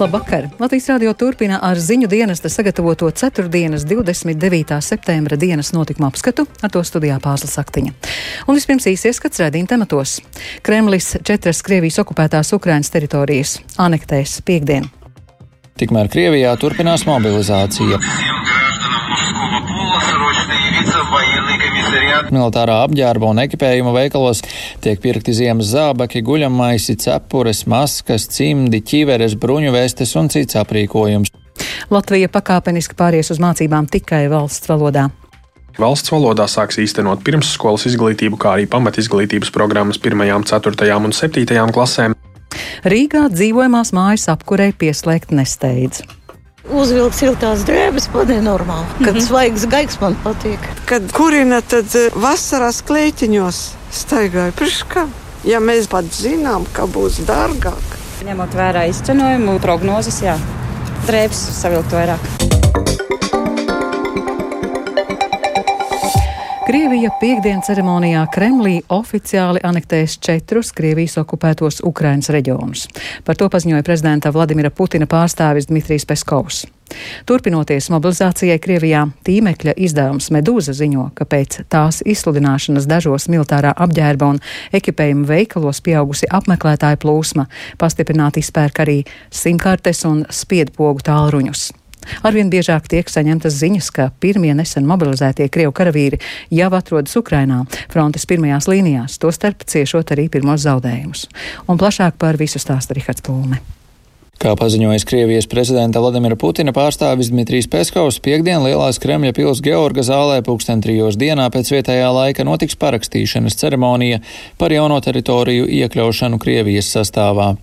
Labvakar! Latvijas radio turpina ar ziņu dienesta sagatavoto 4. 29. septembra dienas notikuma apskatu, ar to studijā Pāzla Saktiņa. Un vispirms īsi ieskats redzījuma tematos. Kremlis četras Krievijas okupētās Ukrainas teritorijas anektēs piekdien. Tikmēr Krievijā turpinās mobilizācija. Militārā apģērba un ekipējuma veikalos tiek pirkti ziemas zābaki, guļamaisi, cepures, maskas, cimdi, ķiveres, bruņuvestes un cits aprīkojums. Latvija pakāpeniski pāries uz mācībām tikai valsts valodā. Valsts valodā sāks īstenot pirmsskolas izglītību, kā arī pamatizglītības programmas 1, 4 un 7 klasēm. Rīgā dzīvojamās mājas apkurei pieslēgt nesteidz. Uzvilkt siltās drēbes, man ir normāli. Kad mm -hmm. svaigs gaigs man patīk. Kad kurina, tad vasarās klētiņos staigāju priekšā. Ja mēs pat zinām, ka būs dārgāk. Ņemot vērā izcenojumu, prognozes, jā, drēbes savilkt vairāk. Krievija piekdienas ceremonijā Kremlī oficiāli anektēs četrus Krievijas okupētos Ukrainas reģionus. Par to paziņoja prezidenta Vladimira Putina pārstāvis Dmitrijs Peskovs. Turpinoties mobilizācijai Krievijā, tīmekļa izdevums Medūza ziņo, ka pēc tās izsludināšanas dažos militārā apģērba un ekipējuma veikalos pieaugusi apmeklētāju plūsma, pastiprināti izpērk arī simkartes un spiedpogu tālruņus. Arvien biežāk tiek saņemtas ziņas, ka pirmie nesen mobilizētie Krievu karavīri jau atrodas Ukrainā, frontes pirmajās līnijās, tostarp ciešot arī pirmos zaudējumus. Un plašāk par visu stāsta Rihards Plūme. Kā paziņojis Krievijas prezidenta Vladimira Putina pārstāvis Dmitrijs Peskovs, piekdien Lielās Kremļa pils Georga zālē pulksten trijos dienā pēc vietējā laika notiks parakstīšanas ceremonija par jauno teritoriju iekļaušanu Krievijas sastāvā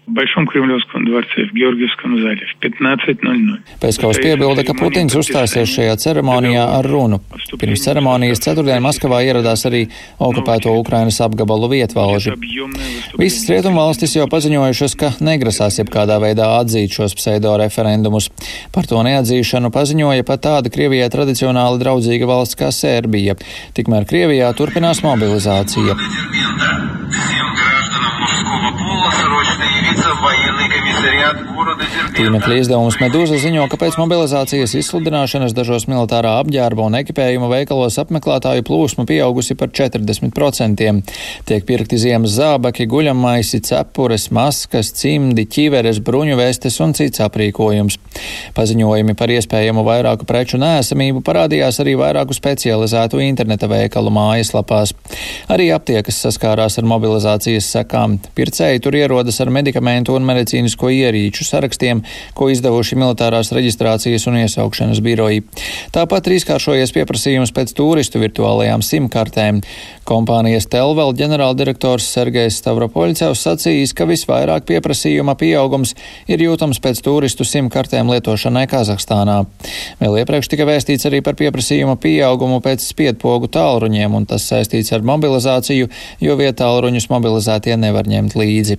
Завтра Большом Кремлевском dvorце в Георгиевском зале в 15.00. Pēckaus piebilda, ka Putins uzstāsies šajā ceremonijā ar runu. Pirms ceremonijas ceturtdien Maskavā ieradās arī okupēto Ukrainas apgabalu vietvalži. Visas rietumvalstis jau paziņojušas, ka negrasās jebkādā veidā atzīt šos pseido referendumus. Par to neatzīšanu paziņoja pat tāda Krievijai tradicionāli draudzīga valsts kā Sērbija. Tikmēr Krievijā turpinās mobilizācija. Tīmekļa izdevums Medūza ziņo, ka pēc mobilizācijas izsludināšanas dažos militārā apģērba un ekipējuma veikalos apmeklētāju plūsma pieaugusi par 40%. Tiek pirkti ziemas zābaki, guļamaisi, cepures, maskas, cimdi, ķiveres, bruņuvestes un cits aprīkojums. Paziņojumi par iespējamu vairāku preču nēsamību parādījās arī vairāku specializētu interneta veikalu mājaslapās. Arī aptiekas saskārās ar mobilizācijas sekām. Pircēji tur ierodas ar medikamentu un medicīnisko ierīču sarakstiem, ko izdevuši militārās reģistrācijas un iesaukšanas biroji. Tāpat trīskāršojies pieprasījums pēc turistu virtuālajām simkartēm. Kompānijas Telvel ģenerāldirektors Sergejs Stavropoļcevs sacījis, ka visvairāk pieprasījuma pieaugums ir jūtams pēc turistu simkartēm lietošanai Kazahstānā. Vēl iepriekš tika vēstīts arī par pieprasījuma pieaugumu pēc spiedpogu tālruņiem, un tas saistīts ar mobilizāciju, jo vietālruņus mobilizētie nevar ņemt līdzi. easy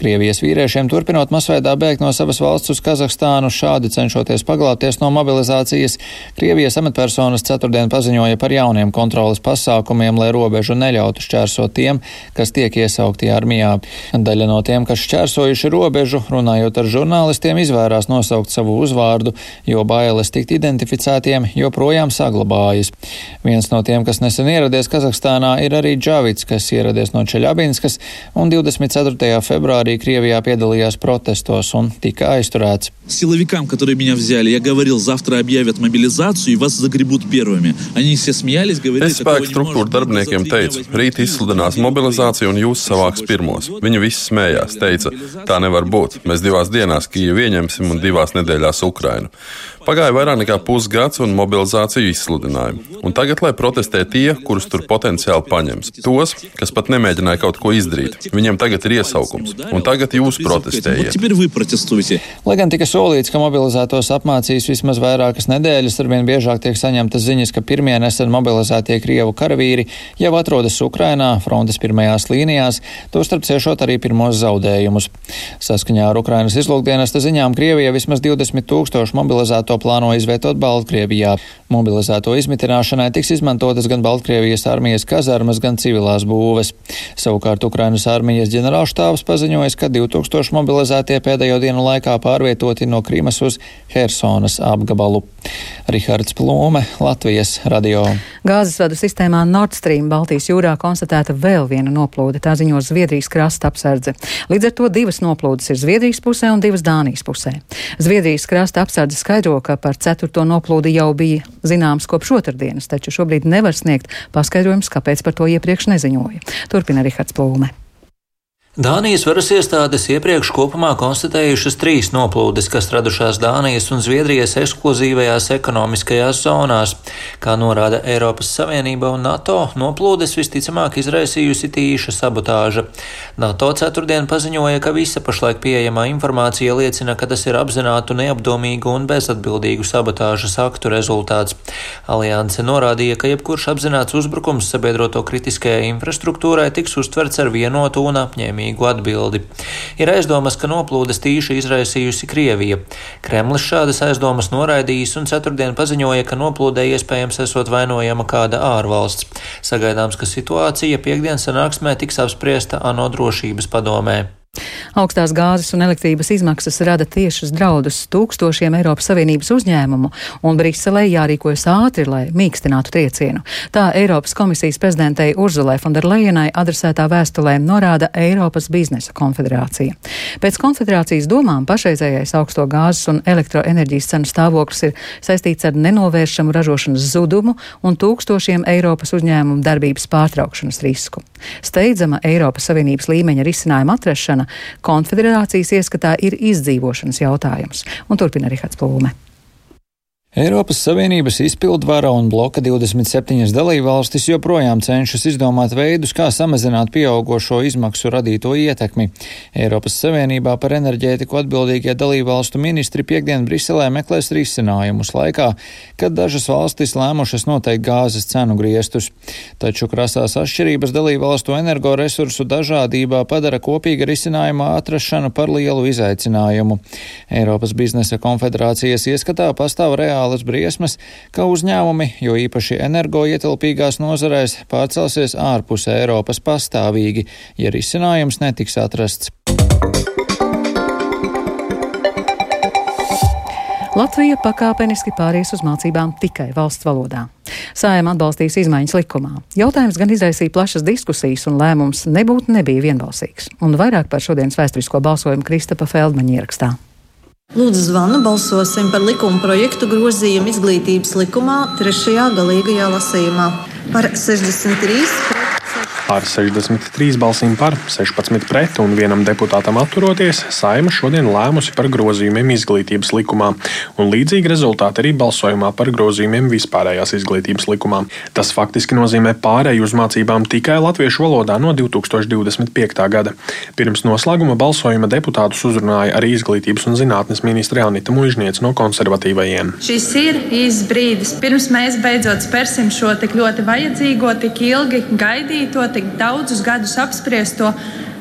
Krievijas vīriešiem turpinot masveidā bēgt no savas valsts uz Kazahstānu, šādi cenšoties paglābties no mobilizācijas, Krievijas amatpersonas ceturtdien paziņoja par jauniem kontrolas pasākumiem, lai robežu neļautu šķērsot tiem, kas tiek iesaukti armijā. Daļa no tiem, kas šķērsojuši robežu, runājot ar žurnālistiem, izvērās nosaukt savu uzvārdu, jo bailes tikt identificētiem joprojām saglabājas. Viens no tiem, kas nesen ieradies Kazahstānā, ir arī Džavits, kas ieradies no Čeļabinskas un 24 februārī Krievijā piedalījās protestos un tika aizturēts. Силовикам, которые меня взяли, я говорил, завтра объявят мобилизацию и вас загребут первыми. Они все смеялись, говорили, Es spēku struktūru darbiniekiem teicu, rīt izsludinās mobilizāciju un jūs savāks pirmos. Viņi visi smējās, teica, tā nevar būt. Mēs divās dienās Kijevu ieņemsim un divās nedēļās Ukrainu. Pagāja vairāk nekā pusgads un mobilizāciju izsludināja. Un tagad, lai protestē tie, kurus tur potenciāli paņems, tos, kas pat nemēģināja kaut ko izdarīt, viņiem tagad ir iesaukums. Un tagad jūs protestējat. Lai gan tika solīts, ka mobilizētos apmācīs vismaz vairākas nedēļas, arvien biežāk tiek saņemtas ziņas, ka pirmie nesen mobilizētie Krievu karavīri jau atrodas Ukrainā, frontes pirmajās līnijās, tostarp ciešot arī pirmos zaudējumus. Saskaņā ar Ukrainas izlūkdienesta ziņām Krievija vismaz 20 tūkstošu mobilizēto plāno izvietot Baltkrievijā. Mobilizēto izmitināšanai tiks izmantotas gan Baltkrievijas armijas kazarmas, gan civilās būves. Savukārt Ukrainas armijas ģenerālštāvs paziņoja, ka 2000 mobilizētie pēdējo dienu laikā pārvietoti no Krīmas uz Hersonas apgabalu. Rihards Plūme, Latvijas radio. Gāzes vadu sistēmā Nord Stream Baltijas jūrā konstatēta vēl viena noplūde, tā ziņo Zviedrijas krasta apsardze. Līdz ar to divas noplūdes ir Zviedrijas pusē un divas Dānijas pusē. Zviedrijas krasta apsardze skaidro, ka par ceturto noplūdi jau bija zināms kopš otrdienas, taču šobrīd nevar sniegt paskaidrojums, kāpēc par to iepriekš neziņoja. Turpina Rihards Plūme. Dānijas varas iestādes iepriekš kopumā konstatējušas trīs noplūdes, kas radušās Dānijas un Zviedrijas ekskluzīvajās ekonomiskajās zonās. Kā norāda Eiropas Savienība un NATO, noplūdes visticamāk izraisījusi tīša sabotāža. NATO ceturtdien paziņoja, ka visa pašlaik pieejamā informācija liecina, ka tas ir apzinātu, neapdomīgu un bezatbildīgu sabotāžas aktu rezultāts. Alianse norādīja, ka jebkurš apzināts uzbrukums sabiedroto kritiskajai infrastruktūrai tiks uztverts ar vienotu un apņēmību apņēmīgu atbildi. Ir aizdomas, ka noplūdes tīši izraisījusi Krievija. Kremlis šādas aizdomas noraidījis un ceturtdien paziņoja, ka noplūdē iespējams esot vainojama kāda ārvalsts. Sagaidāms, ka situācija piekdienas sanāksmē tiks apspriesta ANO drošības padomē. Augstās gāzes un elektrības izmaksas rada tiešas draudus tūkstošiem Eiropas Savienības uzņēmumu, un Briselē jārīkojas ātri, lai mīkstinātu triecienu. Tā Eiropas komisijas prezidentei Urzulai Fonderlejenai adresētā vēstulē norāda Eiropas biznesa konfederācija. Pēc konfederācijas domām pašreizējais augsto gāzes un elektroenerģijas cenu stāvoklis ir saistīts ar nenovēršamu ražošanas zudumu un tūkstošiem Eiropas uzņēmumu darbības pārtraukšanas risku. Steidzama Eiropas Savienības līmeņa risinājuma atrašana konfederācijas ieskatā ir izdzīvošanas jautājums, un turpina Rihards Plūme. Eiropas Savienības izpildvara un bloka 27 dalībvalstis joprojām cenšas izdomāt veidus, kā samazināt pieaugošo izmaksu radīto ietekmi. Eiropas Savienībā par enerģētiku atbildīgie dalībvalstu ministri piekdien Briselē meklēs risinājumus laikā, kad dažas valstis lēmušas noteikt gāzes cenu griestus. Taču krasās atšķirības dalībvalstu energoresursu dažādībā padara kopīga risinājuma atrašanu par lielu izaicinājumu. Eiropas biznesa konfederācijas ieskatā pastāv reāli reālas briesmas, ka uzņēmumi, jo īpaši energoietilpīgās nozarēs, pārcelsies ārpus Eiropas pastāvīgi, ja risinājums netiks atrasts. Latvija pakāpeniski pāries uz mācībām tikai valsts valodā. Sājuma atbalstīs izmaiņas likumā. Jautājums gan izraisīja plašas diskusijas, un lēmums nebūtu nebija vienbalsīgs. Un vairāk par šodienas vēsturisko balsojumu Kristapa Feldmaņa ierakstā. Lūdzu, zvanu balsosim par likuma projektu grozījumu izglītības likumā trešajā galīgajā lasījumā. Par 63 Ar 63 balsīm par, 16 pret un vienam deputātam atturoties, Saima šodien lēmusi par grozījumiem izglītības likumā, un līdzīgi rezultāti arī balsojumā par grozījumiem vispārējās izglītības likumā. Tas faktiski nozīmē pārēju uz mācībām tikai latviešu valodā no 2025. gada. Pirms noslēguma balsojuma deputātus uzrunāja arī izglītības un zinātnes ministra Anita Mužniec no konservatīvajiem. Šis ir īsts brīdis, pirms mēs beidzot spērsim šo tik ļoti vajadzīgo, tik ilgi gaidīto, tik tik daudzus gadus apspriesto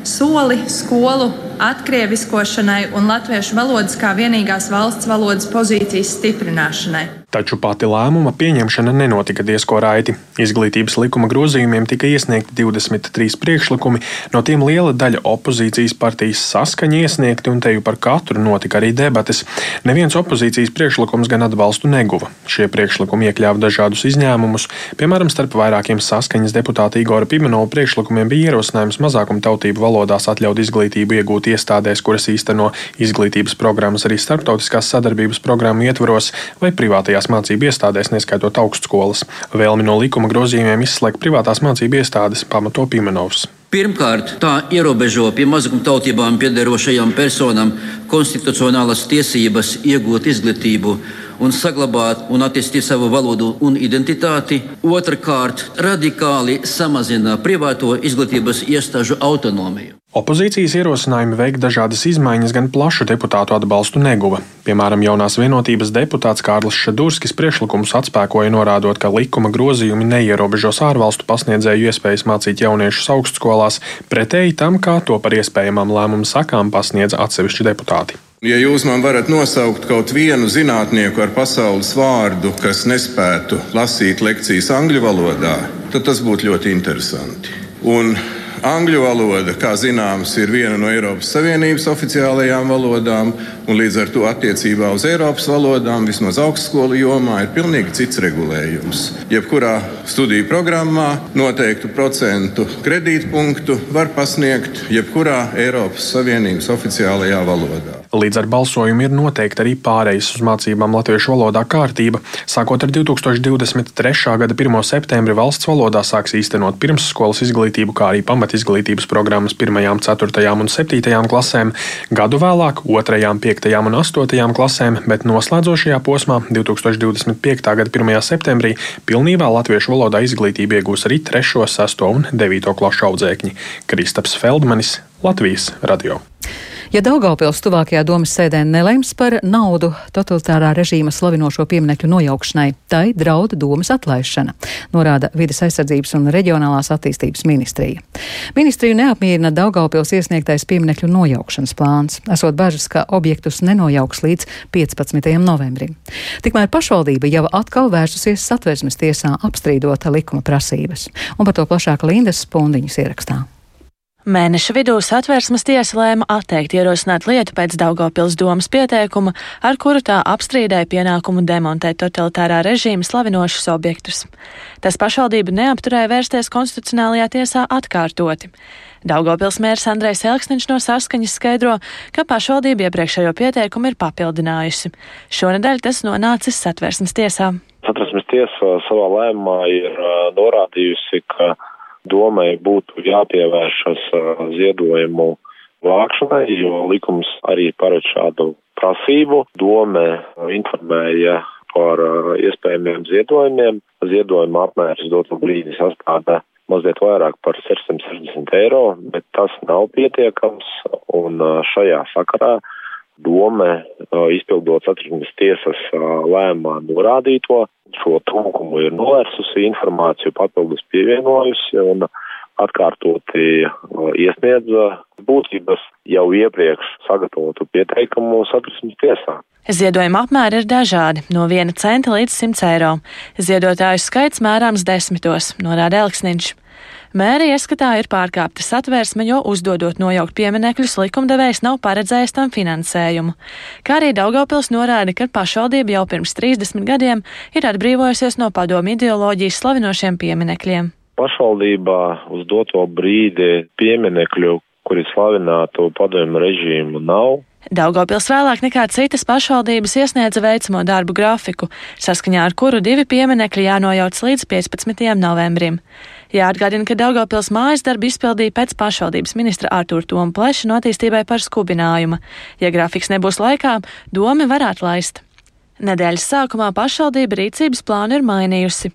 soli skolu atkrieviskošanai un latviešu valodas kā vienīgās valsts valodas pozīcijas stiprināšanai. Taču pati lēmuma pieņemšana nenotika diezko raiti. Izglītības likuma grozījumiem tika iesniegti 23 priekšlikumi, no tiem liela daļa opozīcijas partijas saskaņa iesniegti, un te jau par katru notika arī debates. Neviens opozīcijas priekšlikums gan atbalstu neguva. Šie priekšlikumi iekļāva dažādus izņēmumus, piemēram, starp vairākiem saskaņas deputāta Igora Pimenova priekšlikumiem bija ierosinājums mazākumtautību valodās atļaut izglītību iegūt iestādēs, kuras īsteno izglītības programmas arī starptautiskās sadarbības programmu ietvaros vai privātajās mācību iestādēs, neskaitot augstskolas. Vēlmi no likuma grozījumiem izslēgt privātās mācību iestādes pamato Pimenovs. Pirmkārt, tā ierobežo pie mazākumtautībām piederošajām personām konstitucionālas tiesības iegūt izglītību un saglabāt un attīstīt savu valodu un identitāti. Otrakārt, radikāli samazina privāto izglītības iestāžu autonomiju. Opozīcijas ierosinājumi veikt dažādas izmaiņas gan plašu deputātu atbalstu neguva. Piemēram, jaunās vienotības deputāts Kārlis Šadurskis priekšlikumus atspēkoja norādot, ka likuma grozījumi neierobežos ārvalstu pasniedzēju iespējas mācīt jauniešus augstskolās, pretēji tam, kā to par iespējamām lēmumu sakām pasniedz atsevišķi deputāti. Ja jūs man varat nosaukt kaut vienu zinātnieku ar pasaules vārdu, kas nespētu lasīt lekcijas angļu valodā, tad tas būtu ļoti interesanti. Un Angļu valoda, kā zināms, ir viena no Eiropas Savienības oficiālajām valodām, un līdz ar to attiecībā uz Eiropas valodām, vismaz augstskolu jomā, ir pilnīgi cits regulējums. Jebkurā studiju programmā noteiktu procentu kredītpunktu var pasniegt jebkurā Eiropas Savienības oficiālajā valodā. Līdz ar balsojumu ir noteikta arī pārejas uz mācībām latviešu valodā kārtība. Sākot ar 2023. gada 1. septembri valsts valodā sāks īstenot pirmsskolas izglītību, kā arī pamatizglītības programmas 1, 4 un 7 klasēm, gadu vēlāk 2, 5 un 8 klasēm, bet noslēdzošajā posmā 2025. gada 1. septembrī pilnībā latviešu valodā izglītību iegūs arī 3, 6 un 9 klašu audzēkņi. Kristaps Feldmanis, Latvijas radio. Ja Daugaupils tuvākajā domas sēdē nelems par naudu totalitārā režīma slavinošo pieminekļu nojaukšanai, tai drauda domas atlaišana, norāda Vides aizsardzības un reģionālās attīstības ministrija. Ministriju neapmierina Daugaupils iesniegtais pieminekļu nojaukšanas plāns, esot bažas, ka objektus nenojauks līdz 15. novembrim. Tikmēr pašvaldība jau atkal vērsusies satversmes tiesā apstrīdot likuma prasības, un par to plašāk Lindas Spundiņas ierakstā. Mēneša vidū satversmes tiesa lēma atteikt ierosināt lietu pēc Daugopils domas pieteikuma, ar kuru tā apstrīdēja pienākumu demontēt totalitārā režīma slavinošus objektus. Tas pašvaldību neapturēja vērsties konstitucionālajā tiesā atkārtoti. Daugopils mērs Andrejs Elksniņš no saskaņas skaidro, ka pašvaldība iepriekšējo pieteikumu ir papildinājusi. Šonadēļ tas nonācis satversmes tiesā. Satversmes tiesa savā lēmumā ir norādījusi, ka domai būtu jāpievēršas ziedojumu vākšanai, jo likums arī paredz šādu prasību. Dome informēja par iespējamiem ziedojumiem. Ziedojuma apmērs dotu brīdi sastāda mazliet vairāk par 660 eiro, bet tas nav pietiekams, un šajā sakarā dome, izpildot satversmes tiesas lēmumā norādīto, šo trūkumu ir novērsusi, informāciju papildus pievienojusi un atkārtoti iesniedza būtības jau iepriekš sagatavotu pieteikumu satversmes tiesā. Ziedojuma apmēri ir dažādi - no 1 centa līdz 100 eiro. Ziedotāju skaits mērāms desmitos, norāda Elksniņš. Mēri ieskatā ir pārkāpta satvērsme, jo uzdodot nojaukt pieminekļus, likumdevējs nav paredzējis tam finansējumu. Kā arī Daugavpils norāda, ka pašvaldība jau pirms 30 gadiem ir atbrīvojusies no padomu ideoloģijas slavinošiem pieminekļiem. Pašvaldībā uz doto brīdi pieminekļu, kuri slavinātu padomu režīmu, nav. Daugopils vēlāk nekā citas pašvaldības iesniedza veicamo darbu grafiku, saskaņā ar kuru divi pieminekļi jānojauc līdz 15. novembrim. Jāatgādina, ka Daugavpils mājas darbu izpildīja pēc pašvaldības ministra Artūra Toma pleša no attīstībai par skubinājumu. Ja grafiks nebūs laikā, domi var atlaist. Nedēļas sākumā pašvaldība rīcības plānu ir mainījusi.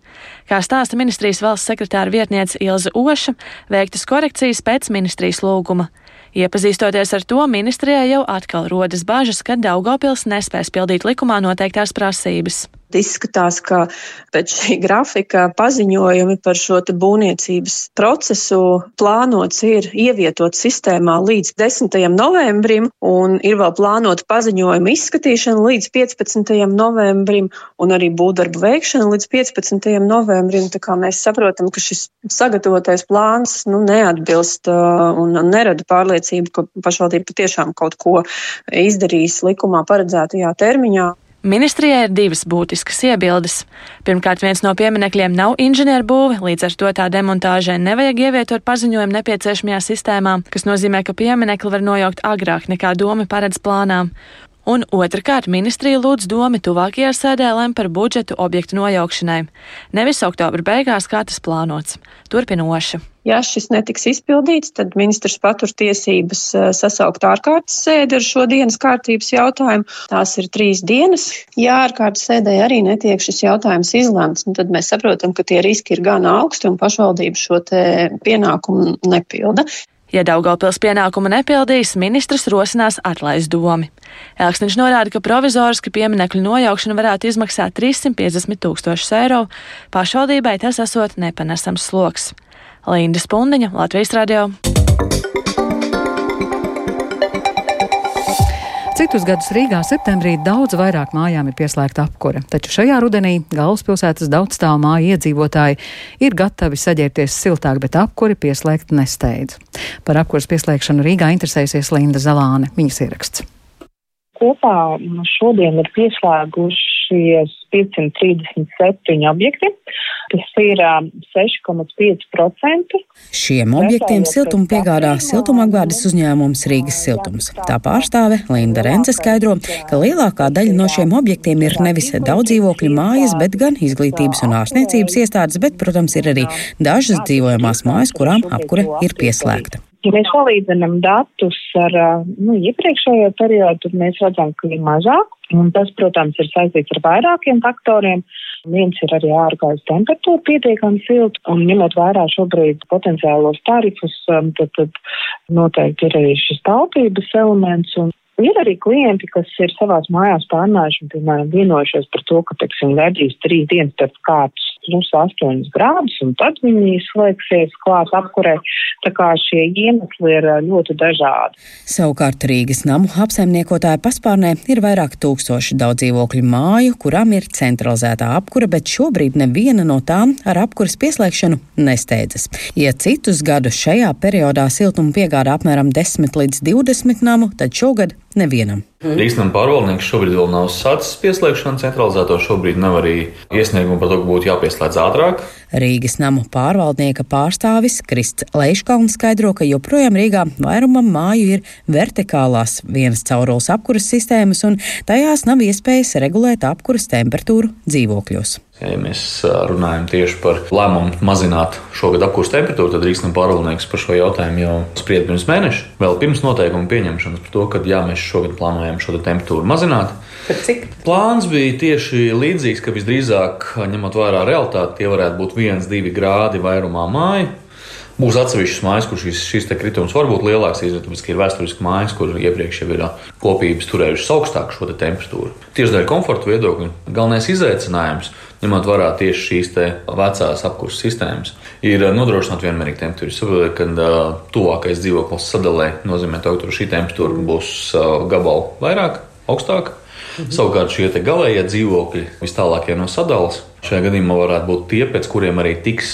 Kā stāsta ministrijas valsts sekretāra vietniece Ilza Oša, veiktas korekcijas pēc ministrijas lūguma. Iepazīstoties ar to, ministrijai jau atkal rodas bažas, ka Daugopils nespēs pildīt likumā noteiktās prasības. Izskatās, ka pēc šī grafika paziņojumi par šo būvniecības procesu plānots ir ievietot sistēmā līdz 10. novembrim, un ir vēl plānota paziņojuma izskatīšana līdz 15. novembrim, un arī būvdarbu veikšana līdz 15. novembrim. Tā kā mēs saprotam, ka šis sagatavotais plāns nu, neatbilst uh, un nerada pārliecību, ka pašvaldība patiešām kaut ko izdarīs likumā paredzētajā termiņā. Ministrijai ir divas būtiskas iebildes. Pirmkārt, viens no pieminekļiem nav inženierbūve, līdz ar to tā demontāžai nevajag ievietot paziņojumu nepieciešamajā sistēmā, kas nozīmē, ka pieminekli var nojaukt agrāk nekā domi paredz plānā. Un otrkārt, ministrija lūdz domi tuvākajā sēdē lem par budžetu objektu nojaukšanai. Nevis oktobra beigās, kā tas plānots. Turpinoša. Ja šis netiks izpildīts, tad ministrs patur tiesības eh, sasaukt ārkārtas sēdi ar šo dienas kārtības jautājumu. Tās ir trīs dienas. Ja ārkārtas sēdē arī netiek šis jautājums izlemts, nu tad mēs saprotam, ka tie riski ir gan augsti un pašvaldība šo pienākumu nepilda. Ja Daugopils pienākumu nepildīs, ministrs rosinās atlaist domi. Elksniņš norāda, ka provizoriski pieminekļu nojaukšana varētu izmaksāt 350 tūkstošus eiro, pašvaldībai tas esot nepanesams sloks. Linda Spundiņa, Latvijas radio. Citus gadus Rīgā septembrī daudz vairāk mājām ir pieslēgta apkure, taču šajā rudenī galvaspilsētas daudzstāvu māju iedzīvotāji ir gatavi saģērbties siltāk, bet apkuri pieslēgt nesteidz. Par apkuras pieslēgšanu Rīgā interesēsies Linda Zalāne, viņas ieraksts. Kopā šodien ir pieslēgušies 537 objekti. Tas ir 6,5%. Šiem objektiem siltumu piegādā siltumapgādes uzņēmums Rīgas siltums. Tā pārstāve Linda Rence skaidro, ka lielākā daļa no šiem objektiem ir nevis daudz dzīvokļu mājas, bet gan izglītības un ārstniecības iestādes, bet, protams, ir arī dažas dzīvojamās mājas, kurām apkure ir pieslēgta. Ja mēs salīdzinām datus ar nu, iepriekšējo periodu, tad mēs redzam, ka ir mazāk. Un tas, protams, ir saistīts ar vairākiem faktoriem. Viens ir arī ārkārtas temperatūra pietiekami silta, un ņemot vērā šobrīd potenciālos tarifus, tad, tad noteikti ir arī šis taupības elements. Un ir arī klienti, kas ir savās mājās pārnājuši un, piemēram, vienojušies par to, ka, teiksim, vedīs trīs dienas pēc kārtas plus 8 grādus, un tad viņi slēgsies klāt apkurē. Tā kā šie iemesli ir ļoti dažādi. Savukārt Rīgas namu apsaimniekotāja paspārnē ir vairāk tūkstoši daudz dzīvokļu māju, kurām ir centralizētā apkura, bet šobrīd neviena no tām ar apkuras pieslēgšanu nesteidzas. Ja citus gadus šajā periodā siltumu piegāda apmēram 10 līdz 20 namu, tad šogad nevienam. Rīsnam pārvaldnieks šobrīd vēl nav sācis pieslēgšanu centralizēto, šobrīd nav arī iesniegumu par to, ka būtu jāpieslēdz ātrāk. Rīgas namu pārvaldnieka pārstāvis Krists Leiškalns skaidro, ka joprojām Rīgā vairumam māju ir vertikālās vienas caurules apkuras sistēmas, un tajās nav iespējas regulēt apkuras temperatūru dzīvokļos. Ja mēs runājam tieši par lēmumu mazināt šogad apkurss temperatūru, tad Rīgas pārvaldnieks par šo jautājumu jau sprieda pirms mēneša, vēl pirms noteikumu pieņemšanas par to, ka jā, mēs šogad plānojam šo temperatūru mazināt. Plāns bija tieši līdzīgs, ka visdrīzāk, ņemot vērā realitāti, tie varētu būt 1-2 grādi vairumā māju. Būs atsevišķas mājas, kur šis, šis kritums var būt lielāks, tāpēc, ka ir vēsturiski mājas, kur iepriekš jau ir kopības turējušas augstāku šo te temperatūru. Tieši dēļ komforta viedokļa galvenais izaicinājums, ņemot vērā tieši šīs vecās apkurses sistēmas, ir nodrošināt vienmērīgu temperatūru. Saprotiet, ka tuvākais dzīvoklis sadalē nozīmē to, ka šī temperatūra būs gabalu vairāk, augstāka. Mhm. Savukārt šie galējie dzīvokļi vis tālākie no sadalas Šajā gadījumā varētu būt tie, pēc kuriem arī tiks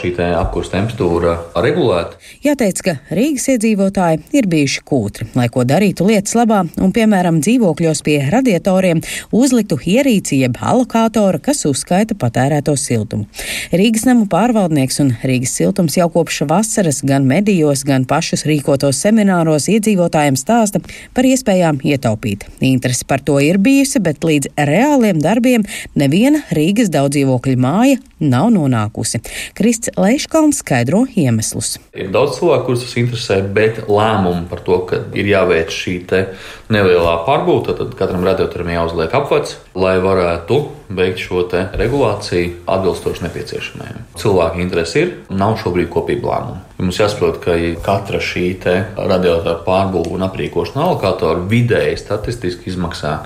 šī te apkurss temperatūra regulēta. Jāteic, ka Rīgas iedzīvotāji ir bijuši kūtri, lai ko darītu lietas labā, un, piemēram, dzīvokļos pie radiatoriem uzliktu ierīci jeb alokātoru, kas uzskaita patērēto siltumu. Rīgas namu pārvaldnieks un Rīgas siltums jau kopš vasaras gan medijos, gan pašus rīkotos semināros iedzīvotājiem stāsta par iespējām ietaupīt. Interesi par to ir bijusi, bet līdz reāliem darbiem neviena Rīgas daudz dzīvokļu māja nav nonākusi. Krists Leiškalns skaidro iemeslus. Ir daudz cilvēku, kurus tas interesē, bet lēmumu par to, ka ir jāveic šī nelielā pārbūve, tad katram radiatoram jāuzliek apvats, lai varētu veikt šo regulāciju atbilstoši nepieciešamajam. Cilvēku interesi ir, nav šobrīd kopīga lēmuma. Mums jāsaprot, ka katra šī radiatora pārbūve un aprīkošana alokātora vidēji statistiski izmaksā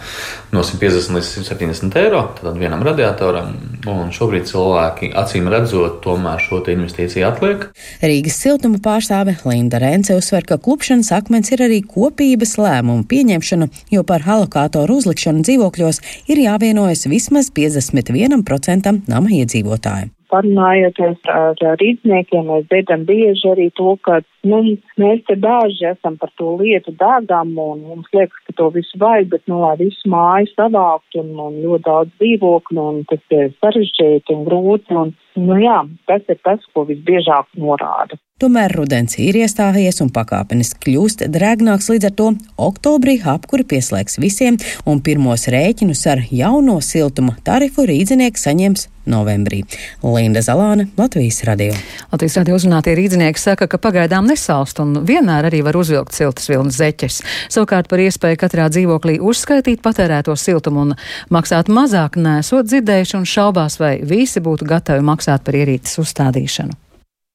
no 150 līdz 170 eiro vienam radiatoram. Un šobrīd cilvēki acīm redzot, tomēr šo investīciju atliek. Rīgas siltuma pārstāve Linda Rence uzsver, ka klupšanas akmens ir arī kopības lēmumu pieņemšana, jo par alokātoru uzlikšanu dzīvokļos ir jāvienojas vismaz 51% nama iedzīvotāju parunājoties ar rīzniekiem, mēs dzirdam bieži arī to, ka nu, mēs te daži esam par to lietu dāgam un mums liekas, ka to visu vajag, bet nu, lai visu māju savākt un, un ļoti daudz dzīvokļu un tas ir sarežģīti un grūti. Un, nu, jā, tas ir tas, ko visbiežāk norāda. Tomēr rudens ir iestājies un pakāpeniski kļūst drēgnāks, līdz ar to oktobrī apkuri pieslēgs visiem, un pirmos rēķinus ar jauno siltuma tarifu rīdzinieki saņems novembrī. Linda Zalāne, Latvijas radio. Latvijas radio uzrunātie rīdzinieki saka, ka pagaidām nesalst un vienmēr arī var uzvilkt siltas vilnas zeķes. Savukārt par iespēju katrā dzīvoklī uzskaitīt patērēto siltumu un maksāt mazāk nesot dzirdējuši un šaubās, vai visi būtu gatavi maksāt par ierīces uzstādīšanu.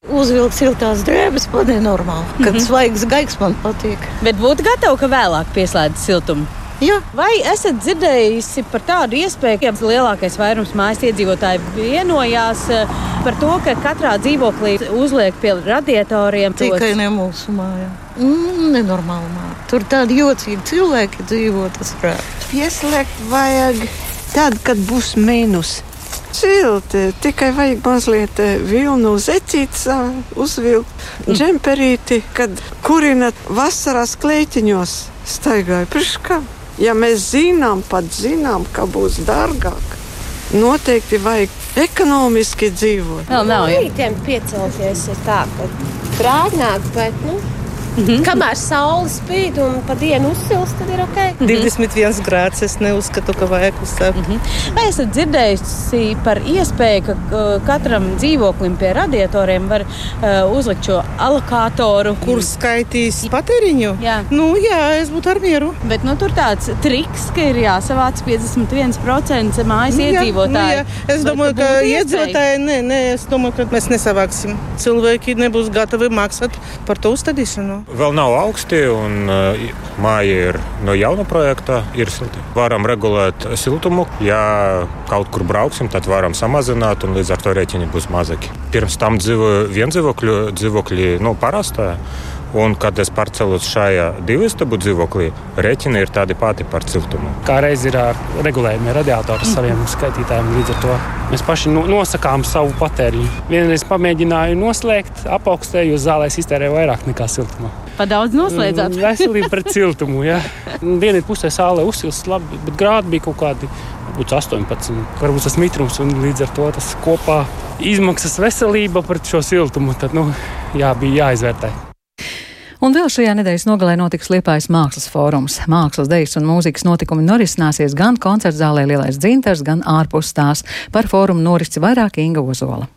Uzvilkt siltās drēbes, man ir normāli. Kad mm -hmm. svaigs gaigs man patīk. Bet būtu gatava, ka vēlāk pieslēdz siltumu? Jā. Vai esat dzirdējusi par tādu iespēju, ka lielākais vairums mājas iedzīvotāji vienojās par to, ka katrā dzīvoklī uzliek pie radiatoriem. Tikai ne mūsu mājā. Mm, nenormāli māja. Tur tādi jocīgi cilvēki dzīvo, tas rāda. Pieslēgt vajag tad, kad būs mīnus. Silti, tikai vajag mazliet eh, vilnu zeķītes uzvilkt, džemperīti, kad kurinat vasarās kleitiņos staigāju. Priekš kā? Ja mēs zinām, pat zinām, ka būs dārgāk, noteikti vajag ekonomiski dzīvot. Vēl nav jau. Rītiem piecelties ir tā, ka brāļnāk, bet, nu, Mm -hmm. Kamēr saule spīd un pa dienu uzsilst, tad ir ok. Mhm. 21 grāds es neuzskatu, ka vajag uzsākt. Mm -hmm. Vai esat dzirdējusi par iespēju, ka katram dzīvoklim pie radiatoriem var uh, uzlikt šo alokātoru? Kur skaitīs patēriņu? Jā. Nu, jā, es būtu ar mieru. Bet nu, tur tāds triks, ka ir jāsavāc 51% mājas nu, iedzīvotāji. Nu, jā. es domāju, ka iedzīvotāji, nē, nē, es domāju, ka mēs nesavāksim. Cilvēki nebūs gatavi maksāt par to uzstādīšanu. Vēl nav augsti, un uh, māja ir no jauna projekta. Ir silti. Varam regulēt siltumu. Ja kaut kur brauksim, tad varam samazināt, un līdz ar to rēķini būs mazāki. Pirms tam dzīvoja viendzīvokļu dzīvokļi, nu, parastā. Un, kad es pārcēlos šajā divu istabu dzīvoklī, rēķini ir tādi pati par siltumu. Kā reiz ir regulējumi radiatori saviem skaitītājiem. Līdz ar to mēs paši nosakām savu patēriņu. Vienreiz pamēģināju noslēgt, apaugstēju, jo zālēs iztērēju vairāk nekā siltumā. Pa daudz noslēdzāt? Mm, veselība pret siltumu. Ja. Dienas pusē sālē uzsilst labi, bet grādi bija kaut kādi. Būtu 18, varbūt tas mitrums, un līdz ar to tas kopā izmaksas veselība pret šo siltumu. Tad, nu, jā, bija jāizvērtē. Un vēl šajā nedēļas nogalē notiks Liepājas mākslas fórums. Mākslas, dejas un mūzikas notikumi norisināsies gan koncertzālē Lielais dzintars, gan ārpus tās. Par fórumu norisi vairāk Inga Ozola.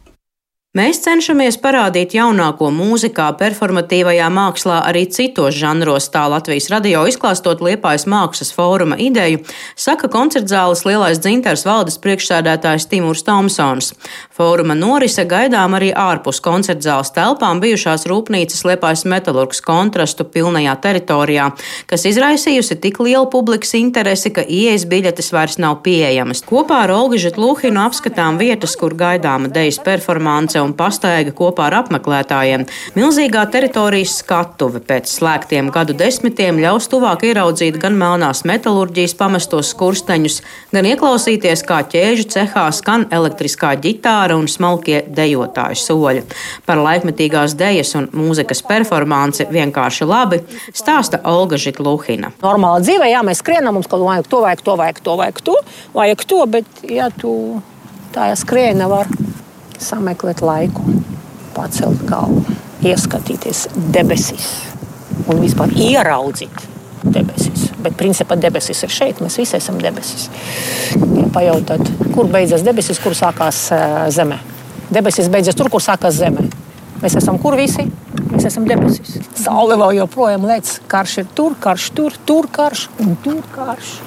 Mēs cenšamies parādīt jaunāko mūzikā, performatīvajā mākslā, arī citos žanros, tā Latvijas radio izklāstot Liepājas mākslas fóruma ideju, saka koncertzāles lielais dzintars valdes priekšsēdētājs Timurs Tomsons. Fóruma norise gaidām arī ārpus koncertzāles telpām bijušās rūpnīcas Liepājas metalurgs kontrastu pilnajā teritorijā, kas izraisījusi tik lielu publikas interesi, ka ieejas biļetes vairs nav pieejamas. Kopā ar Olgu Žitluhinu apskatām vietas, kur gaidāma dejas performance un pastaiga kopā ar apmeklētājiem. Milzīgā teritorijas skatuve pēc slēgtiem gadu desmitiem ļaus tuvāk ieraudzīt gan melnās metālurģijas pamestos skursteņus, gan ieklausīties, kā ķēžu cehā skan elektriskā ģitāra un smalkie dejotāju soļi. Par laikmetīgās dejas un mūzikas performanci vienkārši labi stāsta Olga Žitluhina. Normālā dzīvē, jā, mēs skrienam, mums kaut ko vajag, to vajag, to vajag, to vajag, to vajag, to, bet ja tu tā skrieni nevar sameklēt laiku, pacelt galvu, ieskatīties debesīs un vispār ieraudzīt debesis. Bet principā debesis ir šeit, mēs visi esam debesis. Ja pajautāt, kur beidzas debesis, kur sākās uh, zeme? Debesis beidzas tur, kur sākās zeme. Mēs esam kur visi? Mēs esam debesis. Saule vēl joprojām lec. Karš ir tur, karš tur, tur karš un tur karš.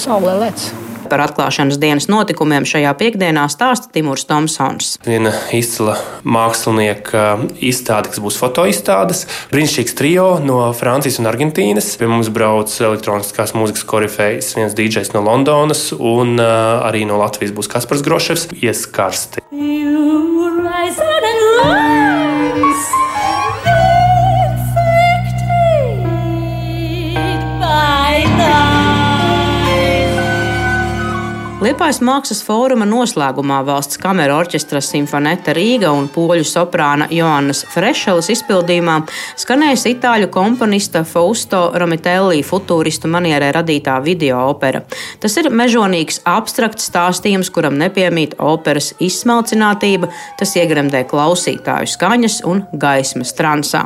Saule lec. Par atklāšanas dienas notikumiem šajā piekdienā stāsta Timurs Tomsons. Viena izcila mākslinieka izstāde, kas būs fotoizstādes. Brīnišķīgs trio no Francijas un Argentīnas. Pie mums brauc elektroniskās mūzikas korifejs, viens DJs no Londonas un uh, arī no Latvijas būs Kaspars Groševs. Ieskarsti. You rise and rise. Liepājas mākslas fóruma noslēgumā valsts kamera orķestra Simfoneta Rīga un poļu soprāna Joannas Frešelas izpildījumā skanējas itāļu komponista Fausto Romitelli futūristu manierē radītā video opera. Tas ir mežonīgs, abstrakts stāstījums, kuram nepiemīt operas izsmalcinātība, tas iegremdē klausītāju skaņas un gaismas transā.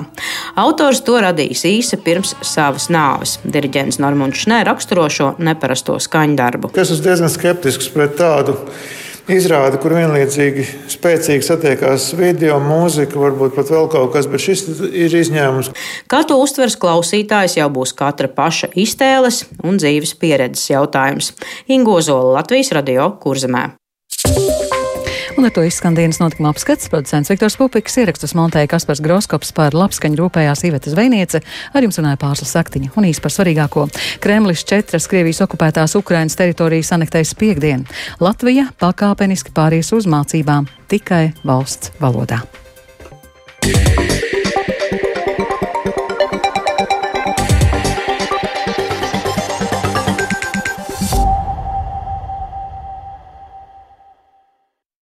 Autors to radījis īsi pirms savas nāves. Diriģents Normunds Šnē raksturo šo neparasto skaņdarbu. Es esmu diezgan skeptisks skeptisks pret tādu izrādi, kur vienlaicīgi spēcīgi satiekās video, mūzika, varbūt pat vēl kaut kas, bet šis ir izņēmums. Kā to uztvers klausītājs, jau būs katra paša iztēles un dzīves pieredzes jautājums. Ingo Zola, Latvijas radio Kurzemē. Un ar to izskan dienas notikuma apskats. Producents Viktors Pupiks ierakstus montēja Kaspars Groskops par labskaņu rūpējās Iveta Zvejniece, ar jums runāja pārslas saktiņa un īsti par svarīgāko. Kremlis četras Krievijas okupētās Ukrainas teritorijas anektēs piekdien. Latvija pakāpeniski pāries uz mācībām tikai valsts valodā.